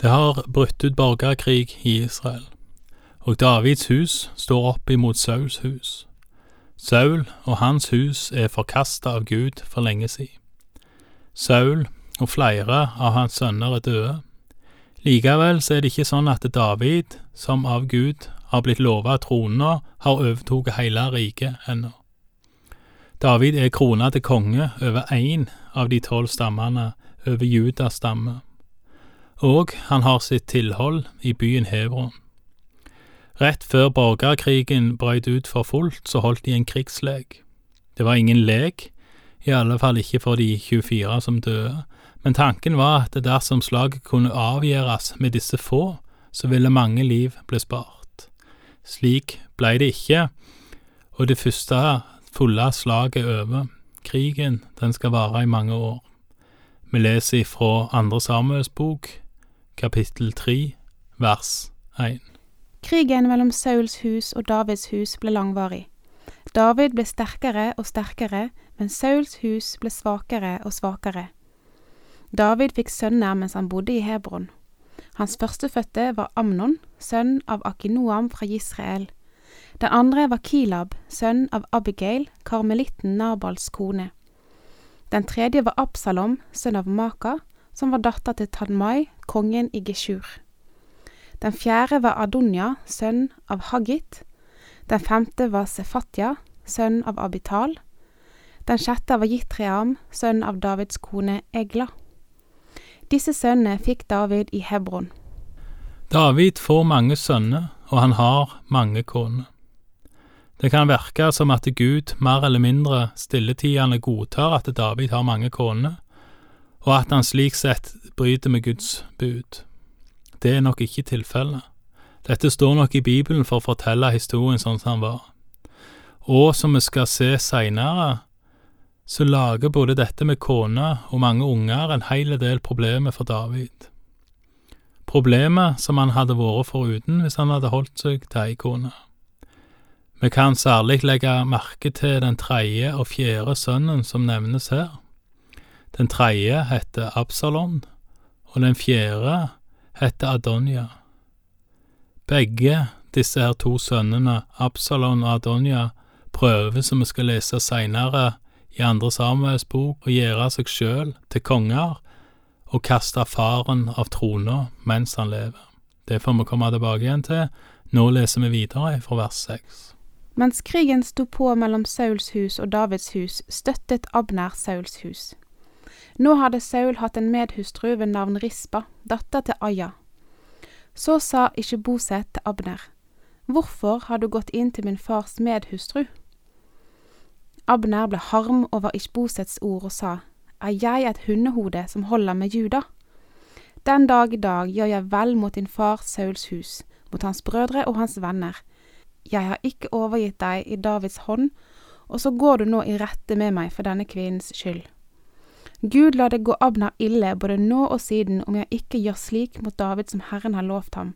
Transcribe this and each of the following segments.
Det har brutt ut borgerkrig i Israel, og Davids hus står opp imot Sauls hus. Saul og hans hus er forkasta av Gud for lenge siden. Saul og flere av hans sønner er døde. Likevel er det ikke sånn at David, som av Gud har blitt lova trona, har overtatt hele riket ennå. David er krona til konge over én av de tolv stammene over Judas stamme og han har sitt tilhold i byen Hebron. Rett før borgerkrigen brøt ut for fullt, så holdt de en krigslek. Det var ingen lek, i alle fall ikke for de 24 som døde, men tanken var at dersom slaget kunne avgjøres med disse få, så ville mange liv bli spart. Slik ble det ikke, og det første fulle slaget er over. Krigen, den skal vare i mange år. Vi leser ifra Andre Samuels bok, kapittel 3, vers 1. Krigen mellom Sauls hus og Davids hus ble langvarig. David ble sterkere og sterkere, men Sauls hus ble svakere og svakere. David fikk sønner mens han bodde i Hebron. Hans førstefødte var Amnon, sønn av Akinoam fra Israel. Den andre var Kilab, sønn av Abigail, karmelitten Nabals kone. Den tredje var Absalom, sønn av Maka, som var datter til Tanmai, kongen i Geshur. Den fjerde var Adonia, sønn av Hagit. Den femte var Sefatya, sønn av Abital. Den sjette var Jitream, sønn av Davids kone Egla. Disse sønnene fikk David i Hebron. David får mange sønner, og han har mange koner. Det kan virke som at Gud mer eller mindre stilletiende godtar at David har mange koner, og at han slik sett bryter med Guds bud. Det er nok ikke tilfellet. Dette står nok i Bibelen for å fortelle historien sånn som den var. Og som vi skal se seinere, så lager både dette med kone og mange unger en hel del problemer for David. Problemer som han hadde vært foruten hvis han hadde holdt seg til ei kone. Vi kan særlig legge merke til den tredje og fjerde sønnen som nevnes her. Den tredje heter Absalon, og den fjerde heter Adonia. Begge disse her to sønnene, Absalon og Adonia, prøver, som vi skal lese seinere i andre Samuels bok, å gjøre seg sjøl til konger og kaste faren av trona mens han lever. Det får vi komme tilbake igjen til. Nå leser vi videre fra vers seks. Mens krigen sto på mellom Sauls hus og Davids hus, støttet Abner Sauls hus. Nå hadde Saul hatt en medhustru ved navn Rispa, datter til Aya. Så sa ikke Boset til Abner, Hvorfor har du gått inn til min fars medhustru? Abner ble harm over Ishbosets ord og sa, Er jeg et hundehode som holder med Juda? Den dag i dag gjør jeg vel mot din far Sauls hus, mot hans brødre og hans venner. Jeg har ikke overgitt deg i Davids hånd, og så går du nå i rette med meg for denne kvinnens skyld. Gud la det gå Abner ille både nå og siden om jeg ikke gjør slik mot David som Herren har lovt ham,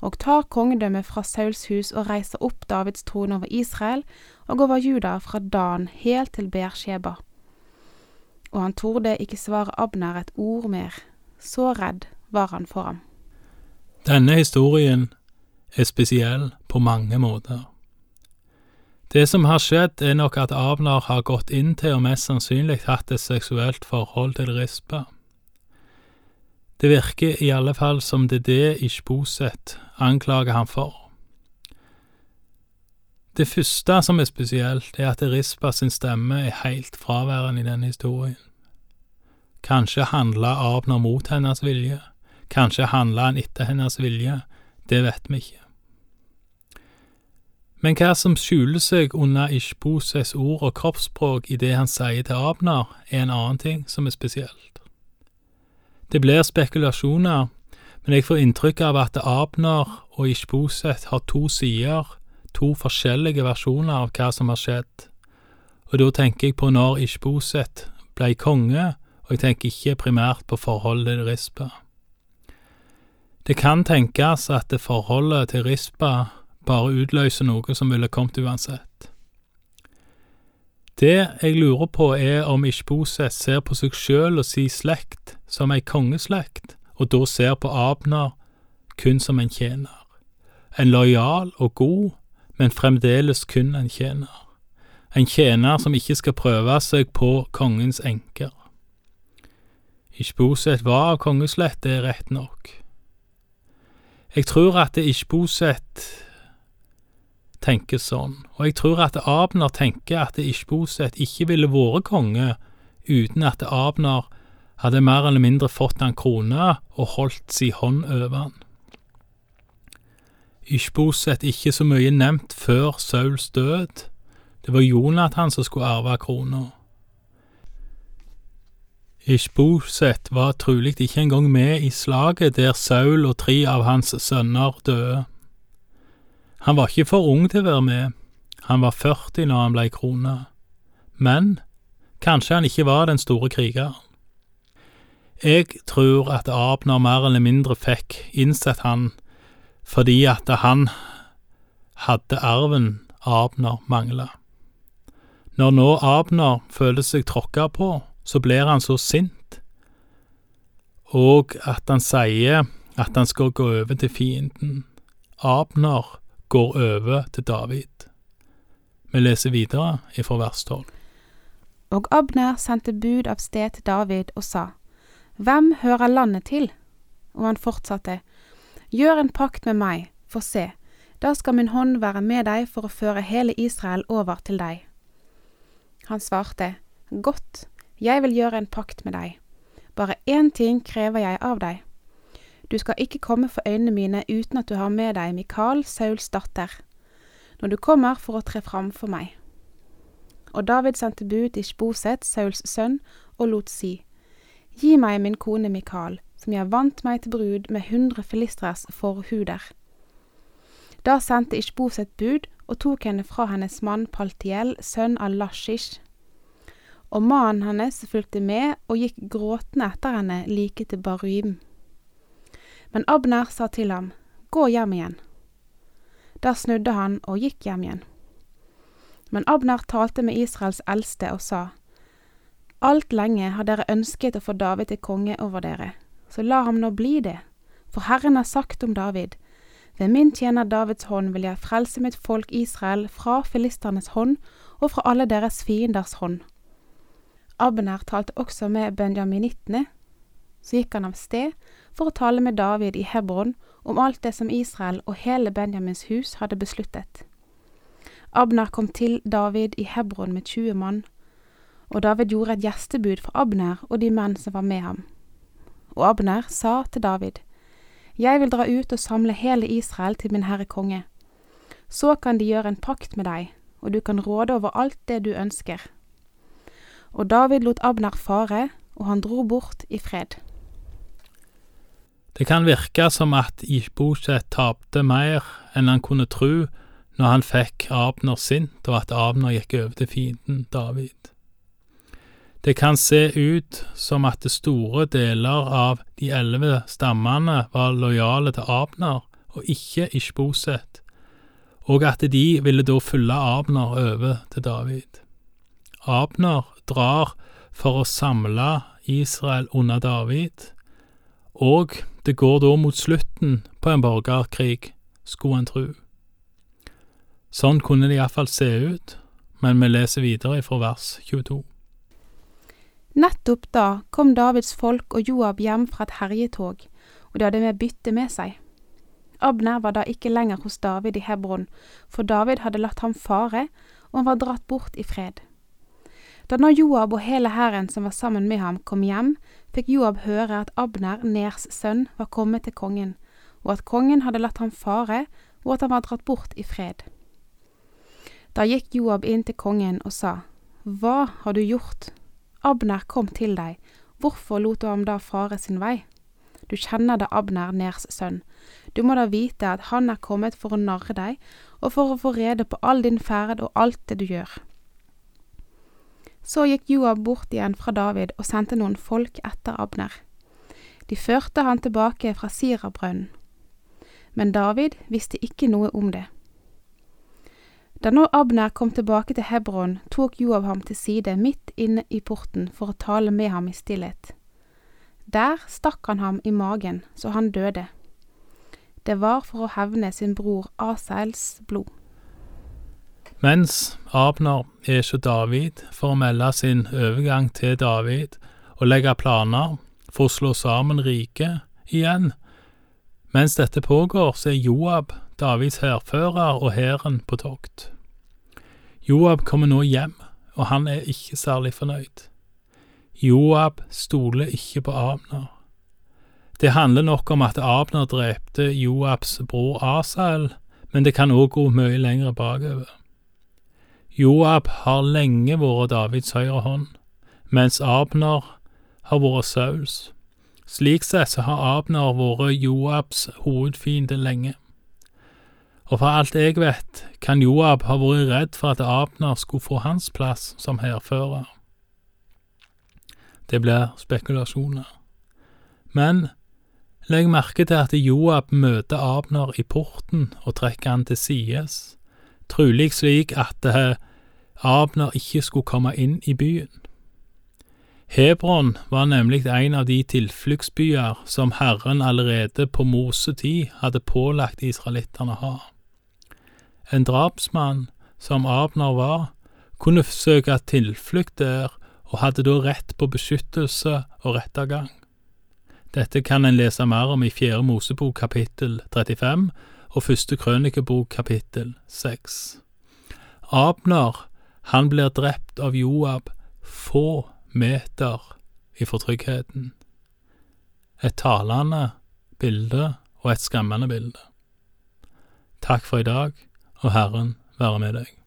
og tar kongedømmet fra Sauls hus og reiser opp Davids trone over Israel og over Juda fra Dan helt til Beersheba. Og han torde ikke svare Abner et ord mer, så redd var han for ham. Denne historien er spesiell på mange måter. Det som har skjedd, er nok at Abner har gått inn til og mest sannsynlig hatt et seksuelt forhold til Rispa. Det virker i alle fall som det er det Ishboset anklager han for. Det første som er spesielt, er at Rispa sin stemme er helt fraværende i denne historien. Kanskje handla Abner mot hennes vilje, kanskje handla han etter hennes vilje, det vet vi ikke. Men hva som skjuler seg under Ishboses ord og kroppsspråk i det han sier til Abner, er en annen ting som er spesielt. Det blir spekulasjoner, men jeg får inntrykk av at Abner og Ishboset har to sider, to forskjellige versjoner av hva som har skjedd, og da tenker jeg på når Ishboset ble konge, og jeg tenker ikke primært på forholdet til Rispa. Det kan tenkes at det forholdet til Rispa bare utløse noe som ville kommet uansett. Det jeg lurer på, er om Ishboset ser på seg sjøl og si slekt som ei kongeslekt, og da ser på Abner kun som en tjener. En lojal og god, men fremdeles kun en tjener. En tjener som ikke skal prøve seg på kongens enker. Ishboset var av kongeslett, det er rett nok. Jeg tror at Ishboset tenker sånn, og jeg tror at Abner tenker at Ishboset ikke ville vært konge uten at Abner hadde mer eller mindre fått han krone og holdt si hånd over han. Ishboset ikke så mye nevnt før Sauls død. Det var Jonathan som skulle arve krona. Ishboset var trolig ikke engang med i slaget der Saul og tre av hans sønner døde. Han var ikke for ung til å være med, han var 40 når han ble krona, men kanskje han ikke var den store krigeren. Jeg tror at Abner mer eller mindre fikk innsett han fordi at han hadde arven Abner mangla. Når nå Abner føler seg tråkka på, så blir han så sint, og at han sier at han skal gå over til fienden. Abner går over til David. Vi leser videre ifra vers tolv. Og Abner sendte bud av sted til David og sa, Hvem hører landet til? Og han fortsatte, Gjør en pakt med meg, for se, da skal min hånd være med deg for å føre hele Israel over til deg. Han svarte, Godt, jeg vil gjøre en pakt med deg. Bare én ting krever jeg av deg. Du skal ikke komme for øynene mine uten at du har med deg Mikael, Sauls datter, når du kommer for å tre fram for meg. Og David sendte bud til Shboset, Sauls sønn, og lot si, Gi meg min kone Mikael, som jeg vant meg til brud med hundre filistres forhuder. Da sendte Ishboset bud og tok henne fra hennes mann Paltiel, sønn av Lashish. Og mannen hennes fulgte med og gikk gråtende etter henne like til Baruim. Men Abner sa til ham, Gå hjem igjen. Da snudde han og gikk hjem igjen. Men Abner talte med Israels eldste og sa, Alt lenge har dere ønsket å få David til konge over dere, så la ham nå bli det, for Herren har sagt om David, ved min tjener Davids hånd vil jeg frelse mitt folk Israel fra filisternes hånd og fra alle deres fienders hånd. Abner talte også med benjaminittene. Så gikk han av sted for å tale med David i Hebron om alt det som Israel og hele Benjamins hus hadde besluttet. Abner kom til David i Hebron med 20 mann, og David gjorde et gjestebud for Abner og de menn som var med ham. Og Abner sa til David, Jeg vil dra ut og samle hele Israel til min herre konge. Så kan de gjøre en pakt med deg, og du kan råde over alt det du ønsker. Og David lot Abner fare, og han dro bort i fred. Det kan virke som at Ishboset tapte mer enn han kunne tro når han fikk Abner sint, og at Abner gikk over til fienden David. Det kan se ut som at store deler av de elleve stammene var lojale til Abner og ikke Ishboset, og at de ville da følge Abner over til David. Abner drar for å samle Israel under David, og det går da mot slutten på en borgerkrig, skulle en tru. Sånn kunne det iallfall se ut, men vi leser videre fra vers 22. Nettopp da kom Davids folk og Joab hjem fra et herjetog, og de hadde med bytte med seg. Abner var da ikke lenger hos David i Hebron, for David hadde latt ham fare, og han var dratt bort i fred. Da nå Joab og hele hæren som var sammen med ham, kom hjem, fikk Joab høre at Abner, Ners sønn, var kommet til kongen, og at kongen hadde latt ham fare, og at han var dratt bort i fred. Da gikk Joab inn til kongen og sa, Hva har du gjort? Abner kom til deg, hvorfor lot du ham da fare sin vei? Du kjenner da Abner, Ners sønn. Du må da vite at han er kommet for å narre deg, og for å få rede på all din ferd og alt det du gjør. Så gikk Joab bort igjen fra David og sendte noen folk etter Abner. De førte han tilbake fra Sirabrønnen. Men David visste ikke noe om det. Da nå Abner kom tilbake til Hebron, tok Joab ham til side midt inne i porten for å tale med ham i stillhet. Der stakk han ham i magen så han døde. Det var for å hevne sin bror Asaels blod. Mens Abner er hos David for å melde sin overgang til David og legge planer for å slå sammen riket igjen. Mens dette pågår, så er Joab, Davids hærfører, og hæren på tokt. Joab kommer nå hjem, og han er ikke særlig fornøyd. Joab stoler ikke på Abner. Det handler nok om at Abner drepte Joabs bror Asael, men det kan òg gå mye lenger bakover. Joab har lenge vært Davids høyre hånd, mens Abner har vært Sauls. Slik sett så har Abner vært Joabs hovedfiende lenge. Og for alt jeg vet, kan Joab ha vært redd for at Abner skulle få hans plass som hærfører. Det blir spekulasjoner. Men legg merke til at Joab møter Abner i porten og trekker han til sides trolig slik at eh, Abner ikke skulle komme inn i byen. Hebron var nemlig en av de tilfluktsbyer som Herren allerede på Mosetid hadde pålagt israelittene å ha. En drapsmann, som Abner var, kunne søke tilflukt der og hadde da rett på beskyttelse og rettergang. Dette kan en lese mer om i Fjerde Mosebok kapittel 35 og Første Krønikebok kapittel 6. Abner, han blir drept av Joab få meter ifra tryggheten. Et talende bilde og et skremmende bilde. Takk for i dag, og Herren være med deg.